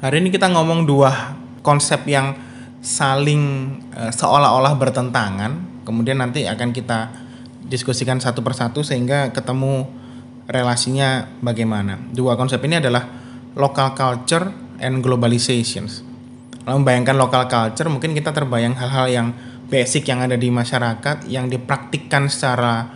Hari ini kita ngomong dua konsep yang saling uh, seolah-olah bertentangan, kemudian nanti akan kita diskusikan satu persatu sehingga ketemu relasinya bagaimana. Dua konsep ini adalah local culture and globalization. Kalau membayangkan local culture, mungkin kita terbayang hal-hal yang basic yang ada di masyarakat yang dipraktikkan secara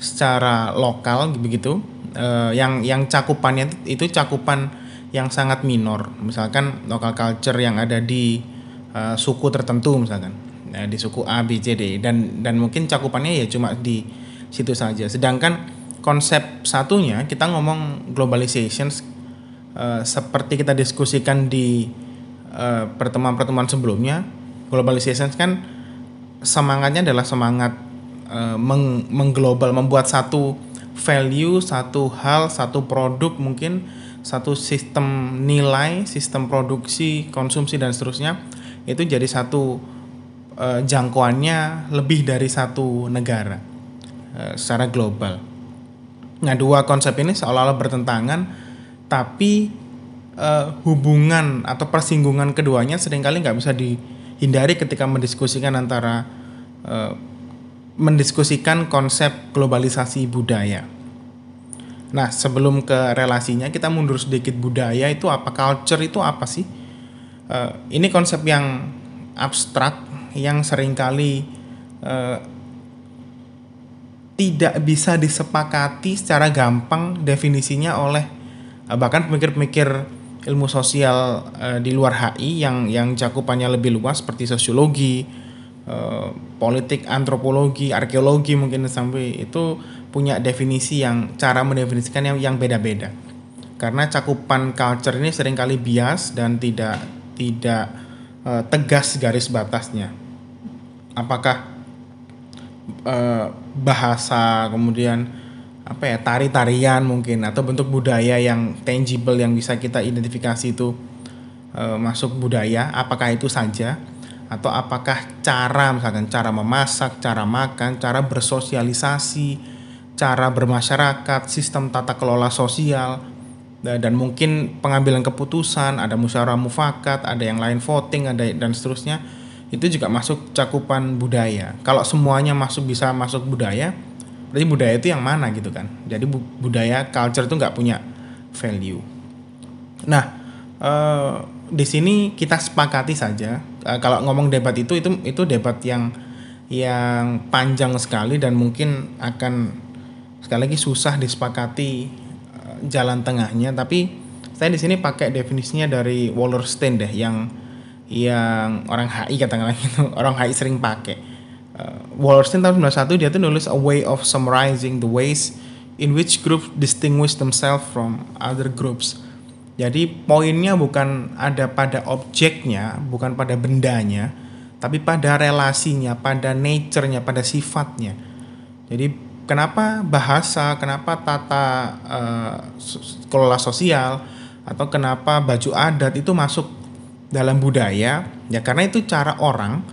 secara lokal begitu. Uh, yang yang cakupannya itu cakupan yang sangat minor. Misalkan local culture yang ada di uh, suku tertentu misalkan. Nah, di suku A B C D. Dan dan mungkin cakupannya ya cuma di situ saja. Sedangkan konsep satunya kita ngomong globalization uh, seperti kita diskusikan di uh, pertemuan-pertemuan sebelumnya globalization kan semangatnya adalah semangat uh, meng mengglobal membuat satu value satu hal satu produk mungkin satu sistem nilai, sistem produksi, konsumsi dan seterusnya itu jadi satu uh, jangkauannya lebih dari satu negara uh, secara global. Nah, dua konsep ini seolah-olah bertentangan tapi uh, hubungan atau persinggungan keduanya sering kali nggak bisa dihindari ketika mendiskusikan antara uh, mendiskusikan konsep globalisasi budaya. Nah, sebelum ke relasinya, kita mundur sedikit budaya itu apa, culture itu apa sih? Uh, ini konsep yang abstrak yang sering kali uh, tidak bisa disepakati secara gampang definisinya oleh uh, bahkan pemikir-pemikir ilmu sosial uh, di luar HI yang yang cakupannya lebih luas seperti sosiologi, uh, politik, antropologi, arkeologi mungkin sampai itu punya definisi yang cara mendefinisikan yang yang beda-beda. Karena cakupan culture ini sering kali bias dan tidak tidak uh, tegas garis batasnya. Apakah uh, bahasa kemudian apa ya tari-tarian mungkin atau bentuk budaya yang tangible yang bisa kita identifikasi itu uh, masuk budaya? Apakah itu saja? Atau apakah cara misalkan cara memasak, cara makan, cara bersosialisasi, cara bermasyarakat, sistem tata kelola sosial, dan mungkin pengambilan keputusan, ada musyawarah mufakat, ada yang lain voting, ada dan seterusnya, itu juga masuk cakupan budaya. Kalau semuanya masuk bisa masuk budaya, berarti budaya itu yang mana gitu kan? Jadi budaya culture itu nggak punya value. Nah, eh, di sini kita sepakati saja. Eh, kalau ngomong debat itu itu itu debat yang yang panjang sekali dan mungkin akan sekali lagi susah disepakati uh, jalan tengahnya tapi saya di sini pakai definisinya dari Wallerstein deh yang yang orang HI katakanlah gitu orang HI sering pakai. Uh, Wallerstein tahun 91 dia tuh nulis a way of summarizing the ways in which groups distinguish themselves from other groups. Jadi poinnya bukan ada pada objeknya bukan pada bendanya tapi pada relasinya pada nature-nya pada sifatnya. Jadi kenapa bahasa, kenapa tata uh, kelola sosial atau kenapa baju adat itu masuk dalam budaya? Ya karena itu cara orang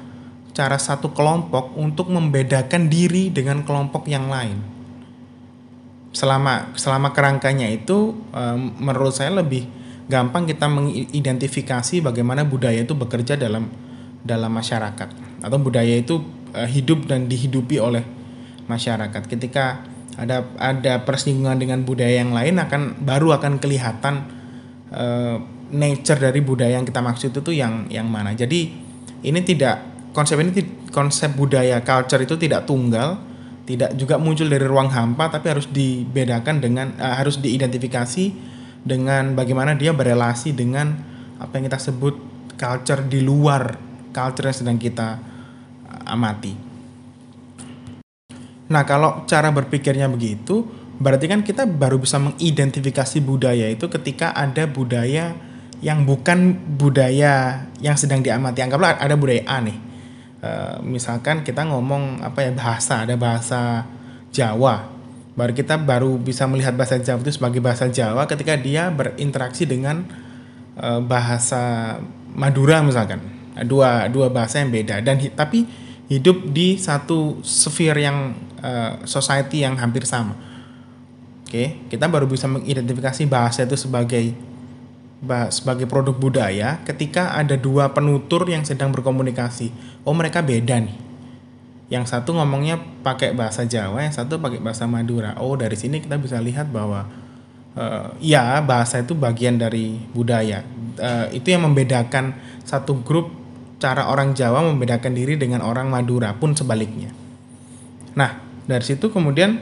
cara satu kelompok untuk membedakan diri dengan kelompok yang lain. Selama selama kerangkanya itu um, menurut saya lebih gampang kita mengidentifikasi bagaimana budaya itu bekerja dalam dalam masyarakat. Atau budaya itu uh, hidup dan dihidupi oleh masyarakat. Ketika ada ada persinggungan dengan budaya yang lain akan baru akan kelihatan uh, nature dari budaya yang kita maksud itu yang yang mana. Jadi ini tidak konsep ini konsep budaya culture itu tidak tunggal, tidak juga muncul dari ruang hampa tapi harus dibedakan dengan uh, harus diidentifikasi dengan bagaimana dia berelasi dengan apa yang kita sebut culture di luar culture yang sedang kita amati. Nah, kalau cara berpikirnya begitu, berarti kan kita baru bisa mengidentifikasi budaya itu ketika ada budaya yang bukan budaya yang sedang diamati. Anggaplah ada budaya A nih. E, misalkan kita ngomong apa ya bahasa, ada bahasa Jawa. Baru kita baru bisa melihat bahasa Jawa itu sebagai bahasa Jawa ketika dia berinteraksi dengan e, bahasa Madura misalkan. Dua dua bahasa yang beda dan tapi hidup di satu sphere yang uh, society yang hampir sama. Oke, kita baru bisa mengidentifikasi bahasa itu sebagai sebagai produk budaya ketika ada dua penutur yang sedang berkomunikasi. Oh, mereka beda nih. Yang satu ngomongnya pakai bahasa Jawa, yang satu pakai bahasa Madura. Oh, dari sini kita bisa lihat bahwa uh, ya bahasa itu bagian dari budaya. Uh, itu yang membedakan satu grup cara orang Jawa membedakan diri dengan orang Madura pun sebaliknya. Nah, dari situ kemudian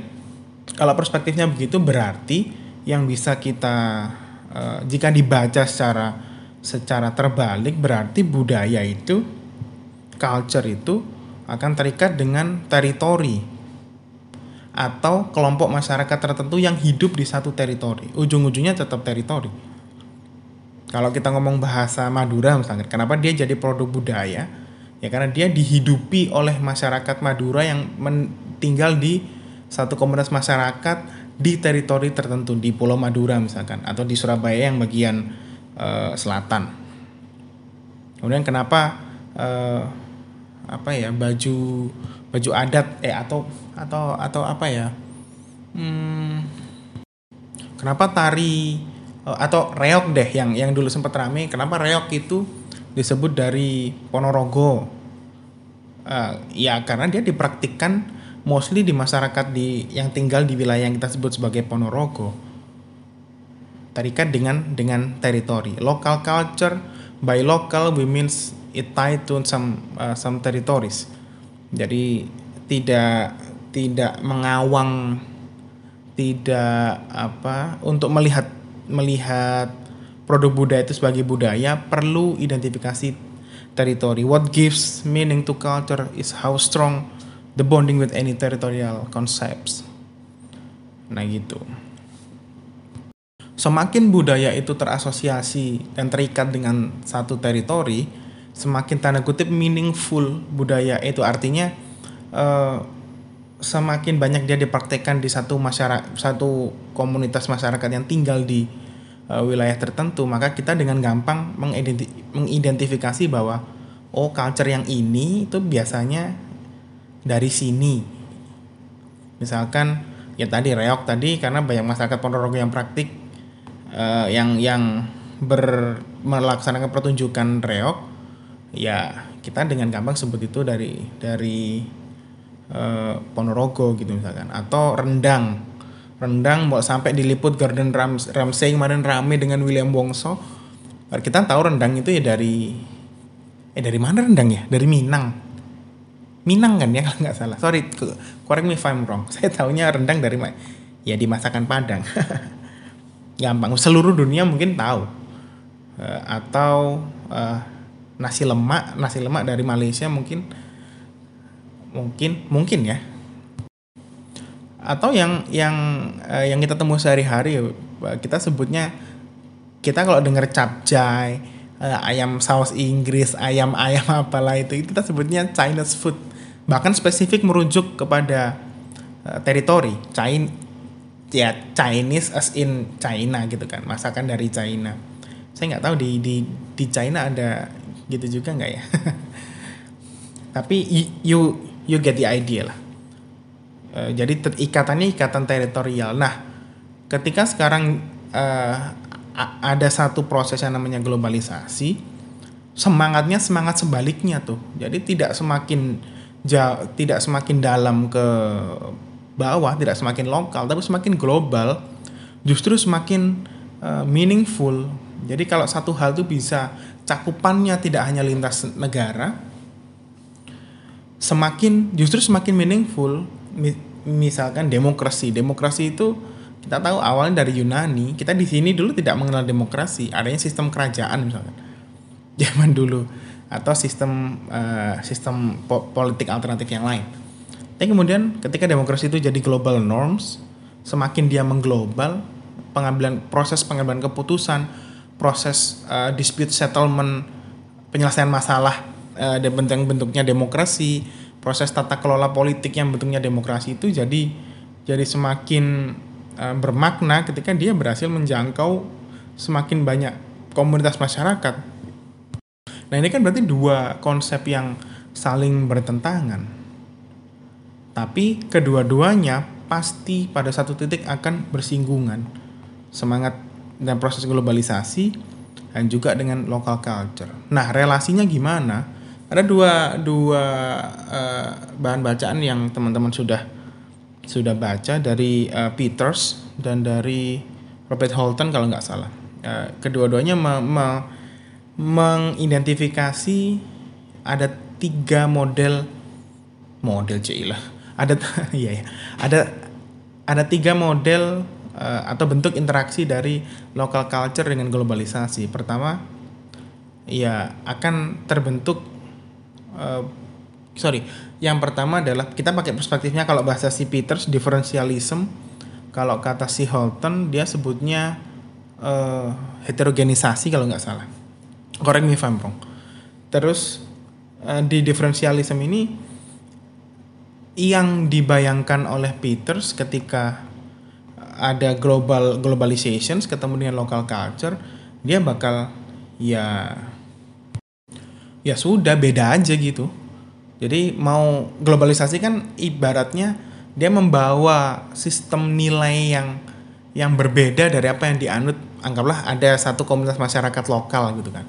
kalau perspektifnya begitu berarti yang bisa kita uh, jika dibaca secara secara terbalik berarti budaya itu culture itu akan terikat dengan teritori atau kelompok masyarakat tertentu yang hidup di satu teritori. Ujung-ujungnya tetap teritori. Kalau kita ngomong bahasa Madura misalnya, kenapa dia jadi produk budaya? Ya karena dia dihidupi oleh masyarakat Madura yang tinggal di satu komunitas masyarakat di teritori tertentu di Pulau Madura misalkan atau di Surabaya yang bagian uh, selatan. Kemudian kenapa uh, apa ya baju baju adat eh atau atau atau apa ya? Hmm, kenapa tari atau reok deh yang yang dulu sempat rame. Kenapa reok itu disebut dari Ponorogo? Uh, ya karena dia dipraktikkan mostly di masyarakat di yang tinggal di wilayah yang kita sebut sebagai Ponorogo. Terikat dengan dengan teritori. Local culture by local we means it tied to some uh, some territories. Jadi tidak tidak mengawang tidak apa untuk melihat melihat produk budaya itu sebagai budaya perlu identifikasi teritori. What gives meaning to culture is how strong the bonding with any territorial concepts. Nah gitu. Semakin budaya itu terasosiasi dan terikat dengan satu teritori, semakin tanda kutip meaningful budaya itu artinya uh, semakin banyak dia dipraktekkan di satu masyarakat satu komunitas masyarakat yang tinggal di uh, wilayah tertentu maka kita dengan gampang mengidentifikasi bahwa oh culture yang ini itu biasanya dari sini. Misalkan ya tadi reok tadi karena banyak masyarakat Ponorogo yang praktik uh, yang yang ber melaksanakan pertunjukan reok ya kita dengan gampang sebut itu dari dari uh, Ponorogo gitu misalkan atau rendang rendang mau sampai diliput Gordon Rams Ramsay kemarin rame dengan William Wongso. Kita tahu rendang itu ya dari eh dari mana rendang ya? Dari Minang. Minang kan ya kalau nggak salah. Sorry correct me if I'm wrong. Saya tahunya rendang dari ya di masakan Padang. Gampang. Seluruh dunia mungkin tahu. Uh, atau uh, nasi lemak nasi lemak dari Malaysia mungkin mungkin mungkin ya atau yang yang uh, yang kita temui sehari-hari kita sebutnya kita kalau dengar capcay uh, ayam saus Inggris ayam ayam apalah itu kita sebutnya Chinese food. Bahkan spesifik merujuk kepada uh, teritori China ya Chinese as in China gitu kan masakan dari China. Saya nggak tahu di di di China ada gitu juga nggak ya? Tapi you you get the idea lah. Uh, jadi ikatannya ikatan teritorial. Nah, ketika sekarang uh, ada satu proses yang namanya globalisasi, semangatnya semangat sebaliknya tuh. Jadi tidak semakin jauh, tidak semakin dalam ke bawah, tidak semakin lokal, tapi semakin global. Justru semakin uh, meaningful. Jadi kalau satu hal tuh bisa cakupannya tidak hanya lintas negara, semakin justru semakin meaningful misalkan demokrasi. Demokrasi itu kita tahu awalnya dari Yunani. Kita di sini dulu tidak mengenal demokrasi. Adanya sistem kerajaan misalkan. Zaman dulu. Atau sistem uh, sistem po politik alternatif yang lain. Tapi kemudian ketika demokrasi itu jadi global norms semakin dia mengglobal pengambilan proses pengambilan keputusan proses uh, dispute settlement penyelesaian masalah uh, bentuk-bentuknya demokrasi, proses tata kelola politik yang bentuknya demokrasi itu jadi jadi semakin uh, bermakna ketika dia berhasil menjangkau semakin banyak komunitas masyarakat. Nah ini kan berarti dua konsep yang saling bertentangan. Tapi kedua-duanya pasti pada satu titik akan bersinggungan. Semangat dan proses globalisasi dan juga dengan local culture. Nah, relasinya gimana? Ada dua dua uh, bahan bacaan yang teman-teman sudah sudah baca dari uh, Peters dan dari Robert Holton kalau nggak salah. Uh, kedua-duanya me, me, mengidentifikasi ada tiga model model lah ada iya ya ada ada tiga model uh, atau bentuk interaksi dari local culture dengan globalisasi. Pertama, ya akan terbentuk uh, sorry, yang pertama adalah kita pakai perspektifnya kalau bahasa si Peters differentialism, kalau kata si Holton dia sebutnya uh, heterogenisasi kalau nggak salah. Correct me if. Terus uh, di differentialism ini yang dibayangkan oleh Peters ketika ada global globalization ketemu dengan local culture dia bakal ya ya sudah beda aja gitu. Jadi mau globalisasi kan ibaratnya dia membawa sistem nilai yang yang berbeda dari apa yang dianut anggaplah ada satu komunitas masyarakat lokal gitu kan.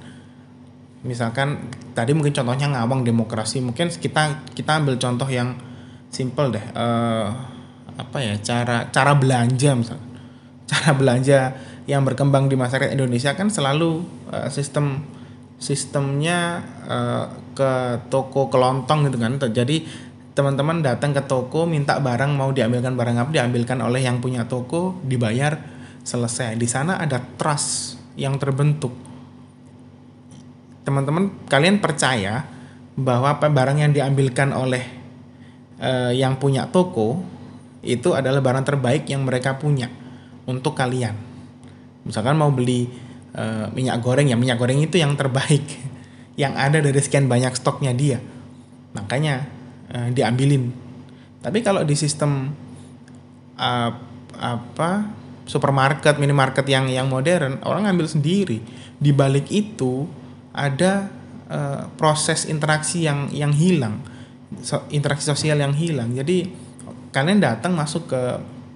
Misalkan tadi mungkin contohnya ngawang demokrasi mungkin kita kita ambil contoh yang simple deh uh, apa ya cara cara belanja misalnya cara belanja yang berkembang di masyarakat Indonesia kan selalu uh, sistem sistemnya uh, ke toko kelontong gitu kan. Jadi teman-teman datang ke toko minta barang mau diambilkan barang apa diambilkan oleh yang punya toko dibayar selesai. Di sana ada trust yang terbentuk. Teman-teman kalian percaya bahwa barang yang diambilkan oleh uh, yang punya toko itu adalah barang terbaik yang mereka punya untuk kalian. Misalkan mau beli uh, minyak goreng ya minyak goreng itu yang terbaik yang ada dari sekian banyak stoknya dia. Makanya uh, diambilin. Tapi kalau di sistem uh, apa supermarket, minimarket yang yang modern, orang ngambil sendiri. Di balik itu ada uh, proses interaksi yang yang hilang, so, interaksi sosial yang hilang. Jadi kalian datang masuk ke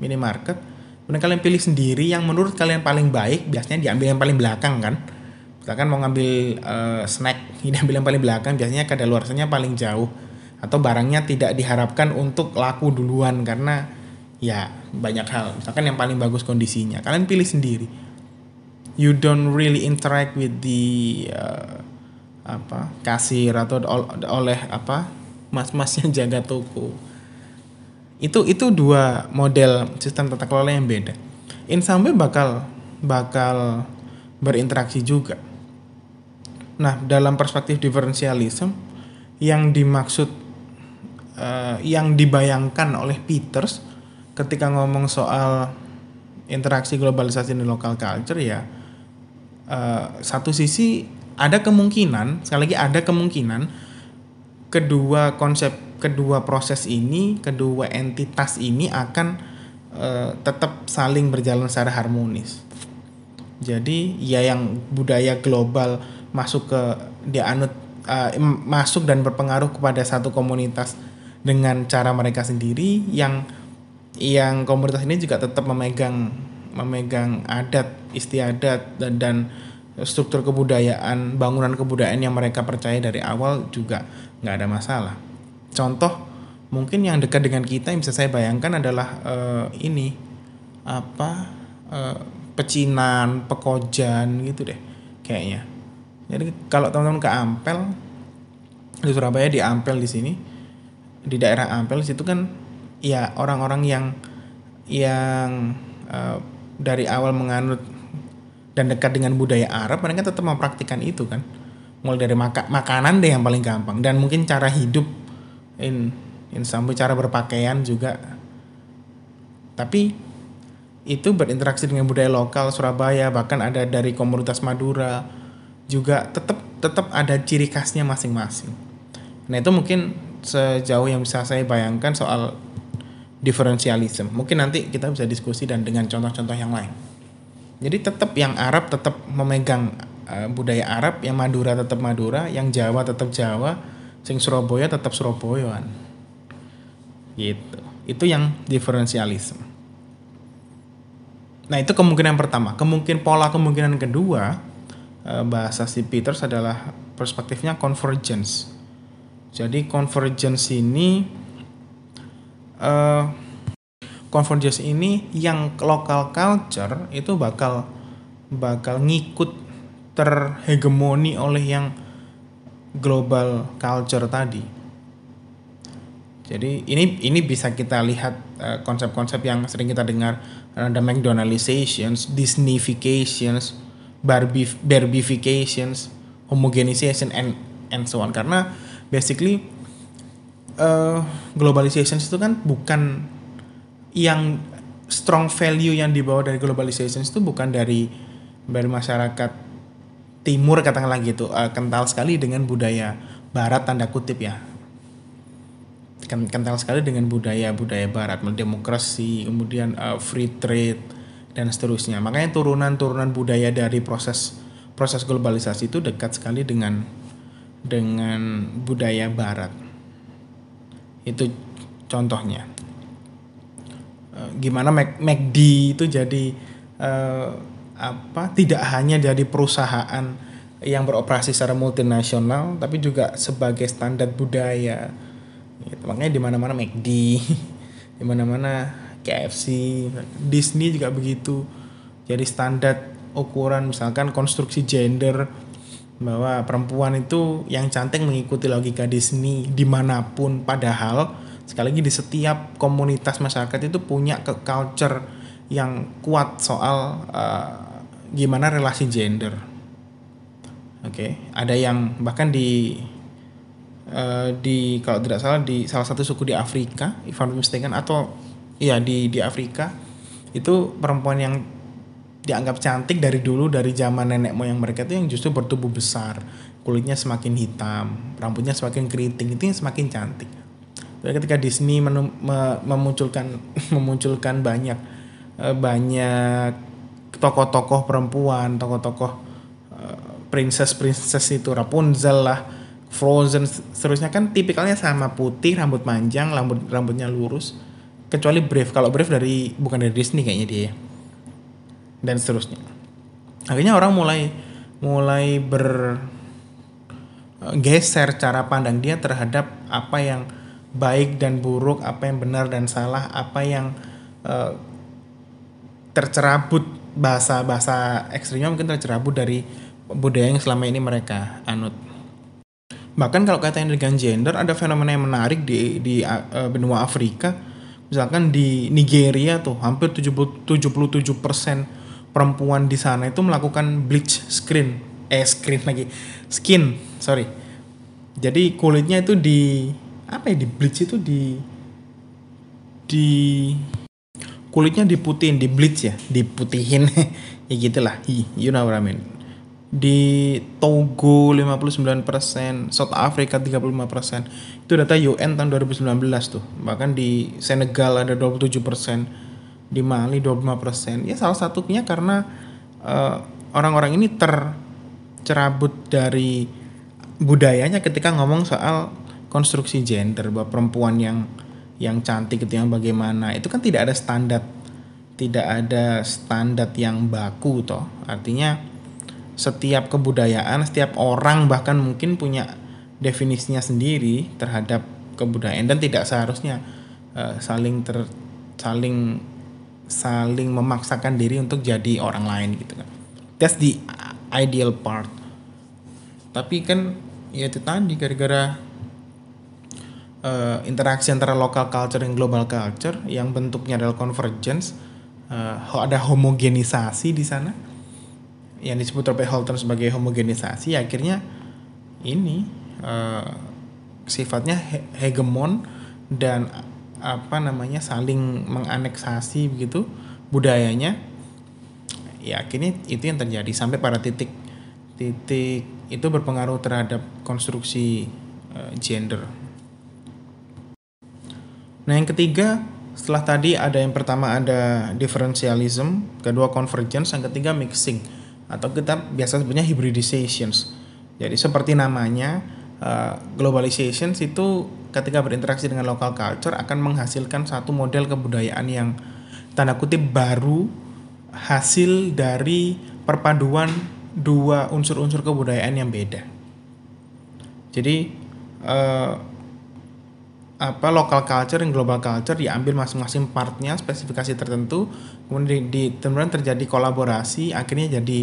minimarket kemudian kalian pilih sendiri yang menurut kalian paling baik biasanya diambil yang paling belakang kan? Misalkan mau ngambil uh, snack ini ambil yang paling belakang biasanya kadaluarsanya paling jauh. Atau barangnya tidak diharapkan untuk laku duluan karena ya banyak hal. Misalkan yang paling bagus kondisinya. Kalian pilih sendiri. You don't really interact with the uh, apa kasir atau oleh apa mas-mas yang jaga toko itu itu dua model sistem tata kelola yang beda. Insambe bakal bakal berinteraksi juga. Nah, dalam perspektif diferensialisme yang dimaksud uh, yang dibayangkan oleh Peters ketika ngomong soal interaksi globalisasi dan local culture ya uh, satu sisi ada kemungkinan sekali lagi ada kemungkinan kedua konsep kedua proses ini, kedua entitas ini akan uh, tetap saling berjalan secara harmonis. Jadi ya yang budaya global masuk ke dia anut uh, masuk dan berpengaruh kepada satu komunitas dengan cara mereka sendiri yang yang komunitas ini juga tetap memegang memegang adat istiadat dan, dan struktur kebudayaan bangunan kebudayaan yang mereka percaya dari awal juga nggak ada masalah contoh mungkin yang dekat dengan kita yang bisa saya bayangkan adalah uh, ini apa uh, pecinan, pekojan gitu deh kayaknya. Jadi kalau teman-teman ke Ampel di Surabaya di Ampel di sini di daerah Ampel situ kan ya orang-orang yang yang uh, dari awal menganut dan dekat dengan budaya Arab mereka tetap mempraktikkan itu kan mulai dari maka makanan deh yang paling gampang dan mungkin cara hidup in in sampai cara berpakaian juga tapi itu berinteraksi dengan budaya lokal Surabaya bahkan ada dari komunitas Madura juga tetap tetap ada ciri khasnya masing-masing. Nah itu mungkin sejauh yang bisa saya bayangkan soal diferensialisme. Mungkin nanti kita bisa diskusi dan dengan contoh-contoh yang lain. Jadi tetap yang Arab tetap memegang uh, budaya Arab, yang Madura tetap Madura, yang Jawa tetap Jawa, sing Surabaya tetap Surabayaan gitu. Itu yang diferensialisme. Nah itu kemungkinan pertama. Kemungkinan pola kemungkinan kedua uh, bahasa si Peters adalah perspektifnya convergence. Jadi convergence ini uh, convergence ini yang local culture itu bakal bakal ngikut terhegemoni oleh yang global culture tadi. Jadi ini ini bisa kita lihat eh, konsep-konsep uh, yang sering kita dengar ada McDonaldizations, Disneyfications, Barbie Barbifications, homogenization and and so on karena basically uh, globalization itu kan bukan yang strong value yang dibawa dari globalization itu bukan dari dari masyarakat timur katakanlah gitu uh, kental sekali dengan budaya barat tanda kutip ya. Kental sekali dengan budaya budaya barat demokrasi kemudian uh, free trade dan seterusnya. Makanya turunan-turunan budaya dari proses proses globalisasi itu dekat sekali dengan dengan budaya barat. Itu contohnya. Uh, gimana McD itu jadi uh, apa tidak hanya dari perusahaan yang beroperasi secara multinasional tapi juga sebagai standar budaya. Gitu. makanya di mana-mana McD di mana-mana KFC Disney juga begitu. Jadi standar ukuran misalkan konstruksi gender bahwa perempuan itu yang cantik mengikuti logika Disney di mana pun. Padahal sekali lagi di setiap komunitas masyarakat itu punya ke culture yang kuat soal uh, gimana relasi gender. Oke, okay. ada yang bahkan di uh, di kalau tidak salah di salah satu suku di Afrika, if I'm mistaken atau ya di di Afrika itu perempuan yang dianggap cantik dari dulu dari zaman nenek moyang mereka itu yang justru bertubuh besar, kulitnya semakin hitam, rambutnya semakin keriting itu yang semakin cantik. Tapi ketika Disney memunculkan memunculkan banyak eh, banyak tokoh-tokoh perempuan, tokoh-tokoh uh, princess-princess itu Rapunzel lah, Frozen seterusnya kan tipikalnya sama putih, rambut panjang, rambut rambutnya lurus. Kecuali Brave. Kalau Brave dari bukan dari Disney kayaknya dia. Ya. Dan seterusnya. Akhirnya orang mulai mulai bergeser uh, cara pandang dia terhadap apa yang baik dan buruk, apa yang benar dan salah, apa yang uh, tercerabut bahasa-bahasa ekstrimnya mungkin tercerabut dari budaya yang selama ini mereka anut. Bahkan kalau katanya dengan gender ada fenomena yang menarik di di uh, benua Afrika. Misalkan di Nigeria tuh hampir 70 77% perempuan di sana itu melakukan bleach screen eh screen lagi skin sorry jadi kulitnya itu di apa ya di bleach itu di di kulitnya diputihin, di bleach ya, diputihin. ya gitulah. You know what I mean. Di Togo 59%, South Africa 35%. Itu data UN tahun 2019 tuh. Bahkan di Senegal ada 27%, di Mali 25%. Ya salah satunya karena uh, orang-orang ini tercerabut dari budayanya ketika ngomong soal konstruksi gender bahwa perempuan yang yang cantik itu yang bagaimana. Itu kan tidak ada standar tidak ada standar yang baku toh. Artinya setiap kebudayaan setiap orang bahkan mungkin punya definisinya sendiri terhadap kebudayaan. Dan tidak seharusnya uh, saling ter saling saling memaksakan diri untuk jadi orang lain gitu kan. That's the ideal part. Tapi kan ya itu tadi gara-gara uh, interaksi antara local culture dan global culture yang bentuknya adalah convergence. Uh, ada homogenisasi di sana. Yang disebut oleh Holton sebagai homogenisasi. Akhirnya ini uh, sifatnya he hegemon dan apa namanya saling menganeksasi begitu budayanya. Ya akhirnya itu yang terjadi sampai pada titik titik itu berpengaruh terhadap konstruksi uh, gender Nah yang ketiga setelah tadi ada yang pertama ada differentialism, kedua convergence, yang ketiga mixing atau kita biasa sebutnya hybridizations. Jadi seperti namanya uh, globalization itu ketika berinteraksi dengan local culture akan menghasilkan satu model kebudayaan yang tanda kutip baru hasil dari perpaduan dua unsur-unsur kebudayaan yang beda. Jadi uh, apa lokal culture dan global culture diambil masing-masing partnya spesifikasi tertentu. Kemudian di, di terjadi kolaborasi akhirnya jadi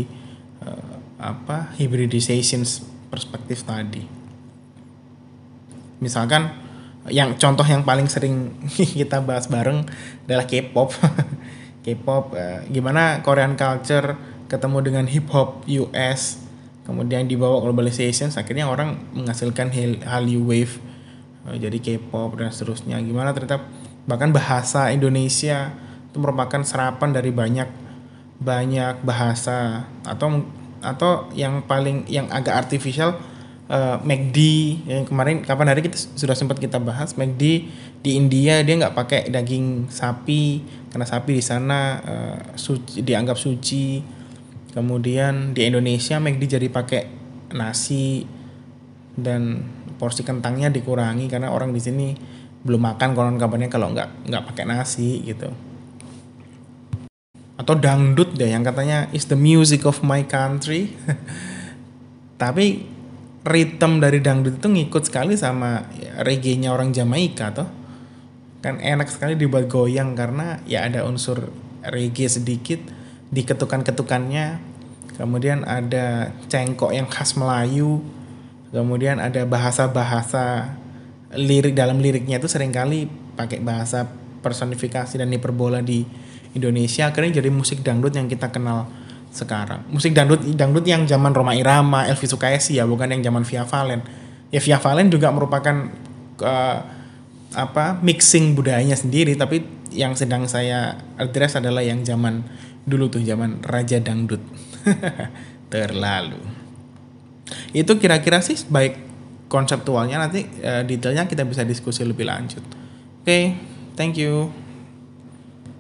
uh, apa hybridization perspektif tadi. Misalkan yang contoh yang paling sering kita bahas bareng adalah K-pop. K-pop uh, gimana Korean culture ketemu dengan hip hop US kemudian dibawa globalization akhirnya orang menghasilkan Hallyu wave jadi K-pop dan seterusnya. Gimana ternyata bahkan bahasa Indonesia itu merupakan serapan dari banyak banyak bahasa. Atau atau yang paling yang agak artificial uh, McD yang kemarin kapan hari kita sudah sempat kita bahas McD di India dia nggak pakai daging sapi karena sapi di sana uh, suci, dianggap suci. Kemudian di Indonesia McD jadi pakai nasi dan porsi kentangnya dikurangi karena orang di sini belum makan konon kabarnya kalau nggak nggak pakai nasi gitu. Atau dangdut deh yang katanya is the music of my country. Tapi ritme dari dangdut itu ngikut sekali sama reggae-nya orang Jamaika tuh kan enak sekali dibuat goyang karena ya ada unsur reggae sedikit di ketukan-ketukannya kemudian ada cengkok yang khas Melayu kemudian ada bahasa-bahasa lirik dalam liriknya itu sering kali pakai bahasa personifikasi dan hiperbola di Indonesia. Akhirnya jadi musik dangdut yang kita kenal sekarang. Musik dangdut dangdut yang zaman Roma Irama Elvi Sukaisi ya bukan yang zaman Via Valen. Ya Via Valen juga merupakan uh, apa mixing budayanya sendiri tapi yang sedang saya address adalah yang zaman dulu tuh zaman Raja Dangdut. Terlalu itu kira-kira sih baik konseptualnya nanti uh, detailnya kita bisa diskusi lebih lanjut. Oke okay, thank you